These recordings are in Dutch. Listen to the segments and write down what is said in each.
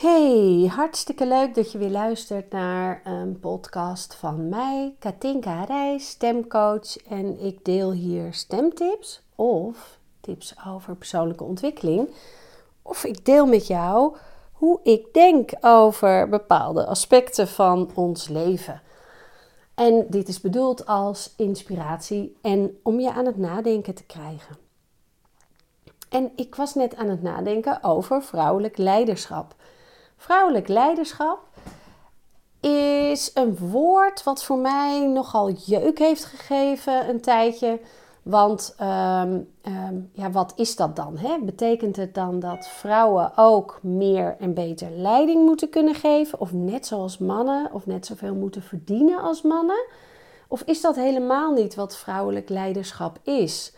Hey, hartstikke leuk dat je weer luistert naar een podcast van mij, Katinka Reis, stemcoach. En ik deel hier stemtips of tips over persoonlijke ontwikkeling. Of ik deel met jou hoe ik denk over bepaalde aspecten van ons leven. En dit is bedoeld als inspiratie en om je aan het nadenken te krijgen. En ik was net aan het nadenken over vrouwelijk leiderschap. Vrouwelijk leiderschap is een woord wat voor mij nogal jeuk heeft gegeven een tijdje. Want ehm, ehm, ja, wat is dat dan? Hè? Betekent het dan dat vrouwen ook meer en beter leiding moeten kunnen geven? Of net zoals mannen? Of net zoveel moeten verdienen als mannen? Of is dat helemaal niet wat vrouwelijk leiderschap is?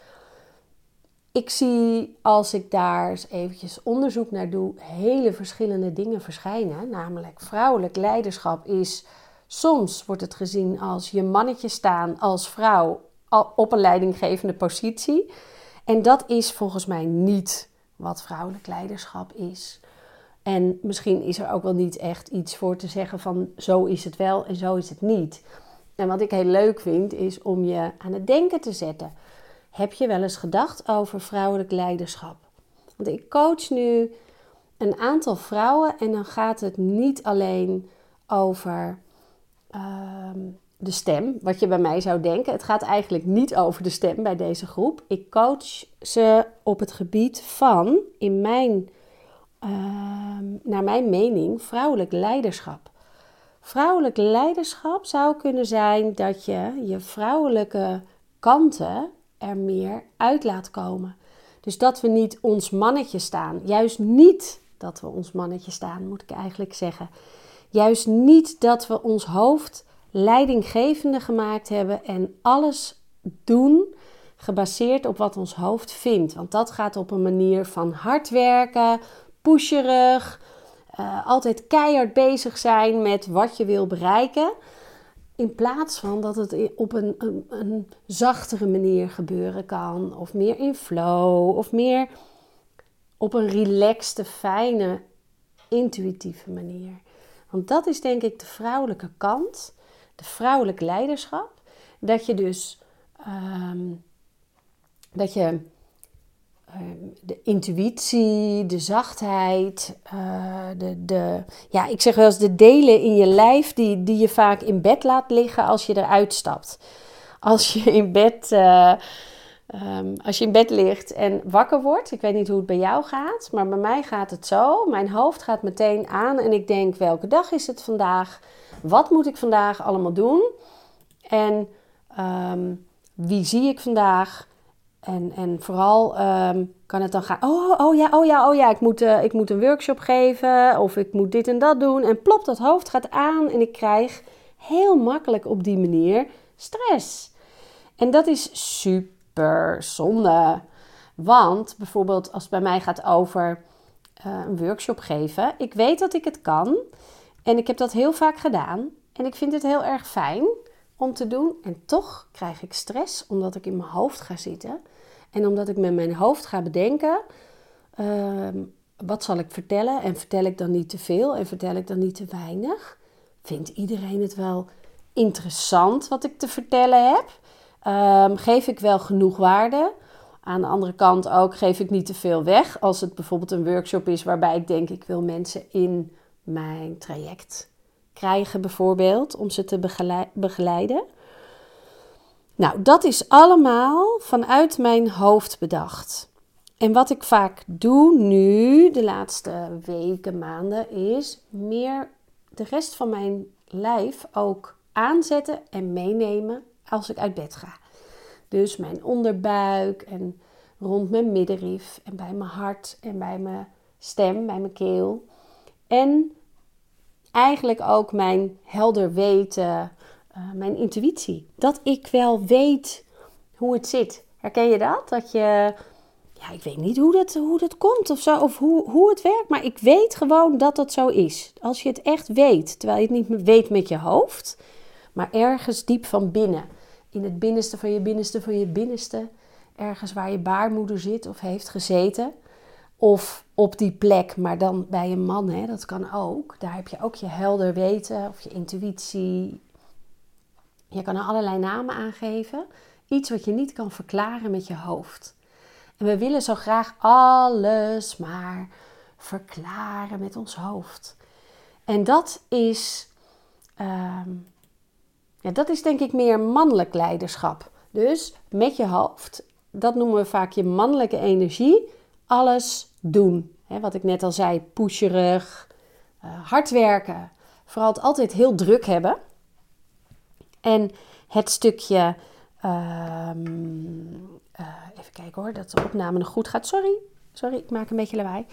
Ik zie als ik daar eventjes onderzoek naar doe, hele verschillende dingen verschijnen. Namelijk vrouwelijk leiderschap is, soms wordt het gezien als je mannetje staan als vrouw op een leidinggevende positie. En dat is volgens mij niet wat vrouwelijk leiderschap is. En misschien is er ook wel niet echt iets voor te zeggen van zo is het wel en zo is het niet. En wat ik heel leuk vind is om je aan het denken te zetten. Heb je wel eens gedacht over vrouwelijk leiderschap? Want ik coach nu een aantal vrouwen en dan gaat het niet alleen over ehm, de stem, wat je bij mij zou denken. Het gaat eigenlijk niet over de stem bij deze groep. Ik coach ze op het gebied van, in mijn, ehm, naar mijn mening, vrouwelijk leiderschap. Vrouwelijk leiderschap zou kunnen zijn dat je je vrouwelijke kanten er meer uit laat komen. Dus dat we niet ons mannetje staan. Juist niet dat we ons mannetje staan, moet ik eigenlijk zeggen. Juist niet dat we ons hoofd leidinggevende gemaakt hebben en alles doen gebaseerd op wat ons hoofd vindt. Want dat gaat op een manier van hard werken, pusherig, uh, altijd keihard bezig zijn met wat je wil bereiken. In plaats van dat het op een, een, een, zachtere manier gebeuren kan, of meer in flow, of meer op een relaxte, fijne, intuïtieve manier. Want dat is denk ik de vrouwelijke kant, de vrouwelijk leiderschap. Dat je dus ehm, dat je de intuïtie, de zachtheid, uh, de, de, ja, ik zeg wel eens de delen in je lijf die, die je vaak in bed laat liggen als je eruit stapt. Als je in bed, uh, um, als je in bed ligt en wakker wordt, ik weet niet hoe het bij jou gaat, maar bij mij gaat het zo. Mijn hoofd gaat meteen aan en ik denk, welke dag is het vandaag? Wat moet ik vandaag allemaal doen? En um, wie zie ik vandaag? En, en vooral ehm, kan het dan gaan, oh, oh ja, oh ja, oh ja, ik moet, uh, ik moet een workshop geven of ik moet dit en dat doen. En plop, dat hoofd gaat aan en ik krijg heel makkelijk op die manier stress. En dat is super zonde. Want bijvoorbeeld als het bij mij gaat over uh, een workshop geven, ik weet dat ik het kan en ik heb dat heel vaak gedaan en ik vind het heel erg fijn om te doen. En toch krijg ik stress omdat ik in mijn hoofd ga zitten. En omdat ik met mijn hoofd ga bedenken, ehm, wat zal ik vertellen? En vertel ik dan niet te veel en vertel ik dan niet te weinig? Vindt iedereen het wel interessant wat ik te vertellen heb? Ehm, geef ik wel genoeg waarde? Aan de andere kant ook geef ik niet te veel weg. Als het bijvoorbeeld een workshop is waarbij ik denk ik wil mensen in mijn traject krijgen bijvoorbeeld om ze te begeleiden. Nou, dat is allemaal vanuit mijn hoofd bedacht. En wat ik vaak doe nu, de laatste weken, maanden, is meer de rest van mijn lijf ook aanzetten en meenemen als ik uit bed ga. Dus mijn onderbuik en rond mijn middenrif en bij mijn hart en bij mijn stem, bij mijn keel. En eigenlijk ook mijn helder weten, uh, mijn intuïtie. Dat ik wel weet hoe het zit. Herken je dat? Dat je, ja, ik weet niet hoe dat, hoe dat komt of zo, of hoe, hoe het werkt, maar ik weet gewoon dat dat zo is. Als je het echt weet, terwijl je het niet weet met je hoofd, maar ergens diep van binnen, in het binnenste van je binnenste van je binnenste, ergens waar je baarmoeder zit of heeft gezeten Of op die plek, maar dan bij een man, hè, dat kan ook. Daar heb je ook je helder weten of je intuïtie. Je kan er allerlei namen aangeven. Iets wat je niet kan verklaren met je hoofd. En we willen zo graag alles maar verklaren met ons hoofd. En dat is, ehm, ja, dat is denk ik meer mannelijk leiderschap. Dus met je hoofd, dat noemen we vaak je mannelijke energie, alles doen. wat ik net al zei, pusherig, uh, hard werken, vooral het altijd heel druk hebben. En het stukje, ehm, eh, even kijken hoor, dat de opname nog goed gaat. Sorry, sorry, ik maak een beetje lawaai.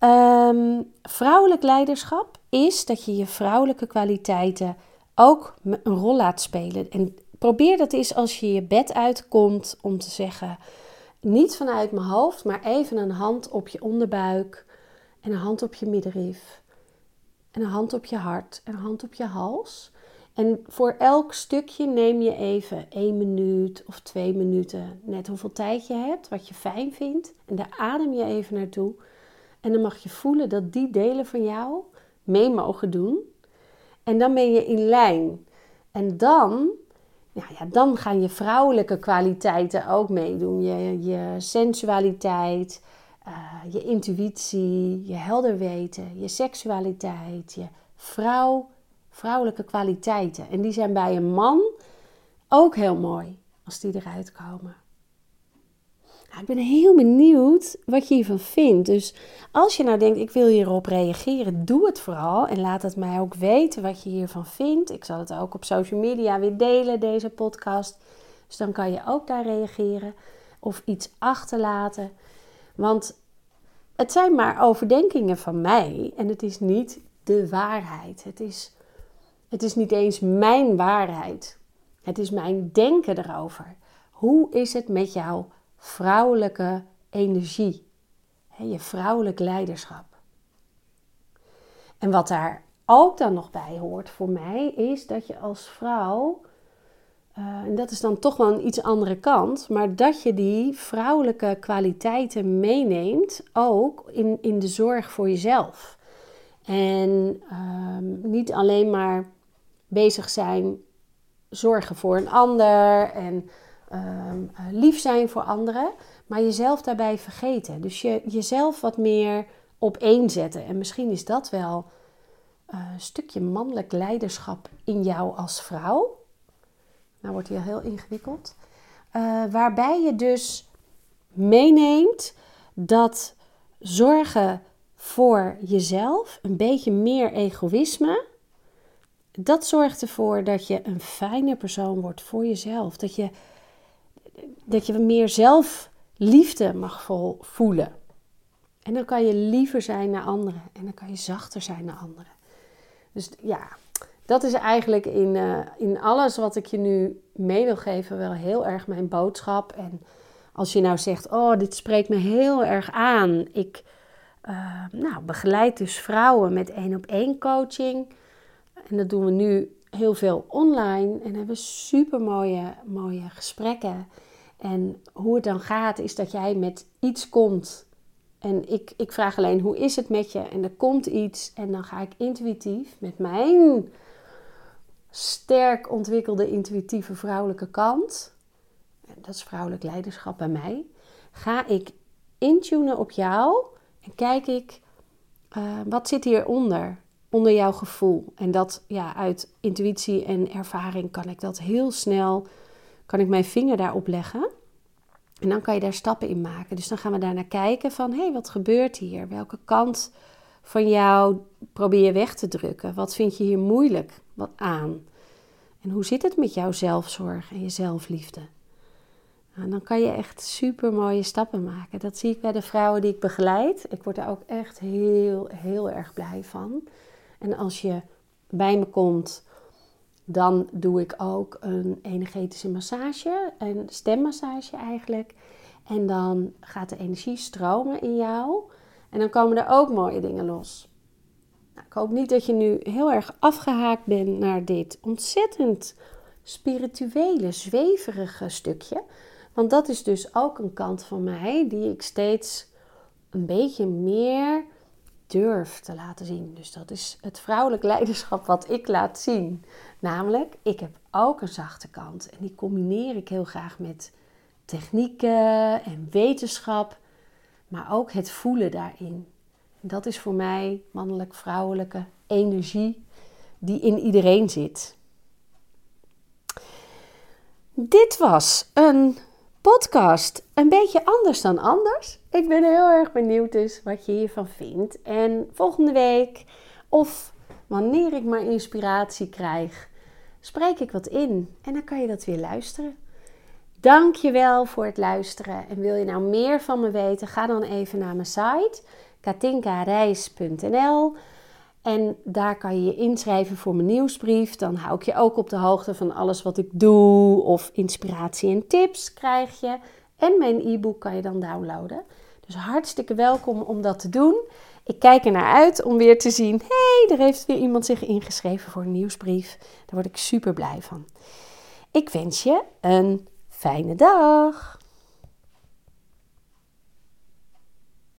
Um, vrouwelijk leiderschap is dat je je vrouwelijke kwaliteiten ook een rol laat spelen. En probeer dat eens als je je bed uitkomt om te zeggen: niet vanuit mijn hoofd, maar even een hand op je onderbuik en een hand op je middenrif. En een hand op je hart en een hand op je hals. En voor elk stukje neem je even één minuut of twee minuten, net hoeveel tijd je hebt, wat je fijn vindt. En daar adem je even naartoe. En dan mag je voelen dat die delen van jou mee mogen doen. En dan ben je in lijn. En dan, ja, ja, dan gaan je vrouwelijke kwaliteiten ook meedoen. Je, je sensualiteit, uh, je intuïtie, je helder weten, je seksualiteit, je vrouw, vrouwelijke kwaliteiten. En die zijn bij een man ook heel mooi als die eruit komen. Nou, ik ben heel benieuwd wat je hiervan vindt. Dus als je nou denkt, ik wil hierop reageren, doe het vooral. En laat het mij ook weten wat je hiervan vindt. Ik zal het ook op social media weer delen, deze podcast. Dus dan kan je ook daar reageren of iets achterlaten. Want het zijn maar overdenkingen van mij en het is niet de waarheid. Het is, het is niet eens mijn waarheid. Het is mijn denken erover. Hoe is het met jou? vrouwelijke energie, je vrouwelijk leiderschap. En wat daar ook dan nog bij hoort voor mij, is dat je als vrouw, uh, en dat is dan toch wel een iets andere kant, maar dat je die vrouwelijke kwaliteiten meeneemt ook in, in de zorg voor jezelf. En uh, niet alleen maar bezig zijn, zorgen voor een ander en Ehm, eh, lief zijn voor anderen, maar jezelf daarbij vergeten. Dus je, jezelf wat meer op één zetten. En misschien is dat wel eh, een stukje mannelijk leiderschap in jou als vrouw. Nou wordt hier heel ingewikkeld. Uh, waarbij je dus meeneemt dat zorgen voor jezelf, een beetje meer egoïsme, dat zorgt ervoor dat je een fijne persoon wordt voor jezelf. Dat je dat je meer zelfliefde mag voelen. En dan kan je liever zijn naar anderen. En dan kan je zachter zijn naar anderen. Dus ja, dat is eigenlijk in, uh, in alles wat ik je nu mee wil geven wel heel erg mijn boodschap. En als je nou zegt, oh, dit spreekt me heel erg aan. Ik uh, nou, begeleid dus vrouwen met één op één coaching. En dat doen we nu heel veel online. En hebben super mooie, mooie gesprekken. En hoe het dan gaat, is dat jij met iets komt. En ik, ik vraag alleen, hoe is het met je? En er komt iets. En dan ga ik intuïtief met mijn sterk ontwikkelde intuïtieve vrouwelijke kant. Dat is vrouwelijk leiderschap bij mij. Ga ik intunen op jou. En kijk ik, uh, wat zit hieronder? Onder jouw gevoel. En dat, ja, uit intuïtie en ervaring kan ik dat heel snel kan ik mijn vinger daarop leggen. En dan kan je daar stappen in maken. Dus dan gaan we daar naar kijken van, hé, hey, wat gebeurt hier? Welke kant van jou probeer je weg te drukken? Wat vind je hier moeilijk wat aan? En hoe zit het met jouw zelfzorg en je zelfliefde? Nou, dan kan je echt super mooie stappen maken. Dat zie ik bij de vrouwen die ik begeleid. Ik word daar ook echt heel, heel erg blij van. En als je bij me komt dan doe ik ook een energetische massage, een stemmassage eigenlijk. En dan gaat de energie stromen in jou. En dan komen er ook mooie dingen los. Nou, ik hoop niet dat je nu heel erg afgehaakt bent naar dit ontzettend spirituele, zweverige stukje. Want dat is dus ook een kant van mij die ik steeds een beetje meer durf te laten zien. Dus dat is het vrouwelijk leiderschap wat ik laat zien. Namelijk, ik heb ook een zachte kant. En die combineer ik heel graag met technieken en wetenschap, maar ook het voelen daarin. Dat is voor mij mannelijk-vrouwelijke energie die in iedereen zit. Dit was een podcast een beetje anders dan anders. Ik ben heel erg benieuwd dus wat je hiervan vindt. En volgende week, of wanneer ik maar inspiratie krijg, spreek ik wat in. En dan kan je dat weer luisteren. Dank je wel voor het luisteren. En wil je nou meer van me weten, ga dan even naar mijn site katinkareis.nl. En daar kan je je inschrijven voor mijn nieuwsbrief. Dan hou ik je ook op de hoogte van alles wat ik doe. Of inspiratie en tips krijg je. En mijn e-book kan je dan downloaden. Dus hartstikke welkom om dat te doen. Ik kijk er naar uit om weer te zien: hey, er heeft weer iemand zich ingeschreven voor een nieuwsbrief. Daar word ik super blij van. Ik wens je een fijne dag.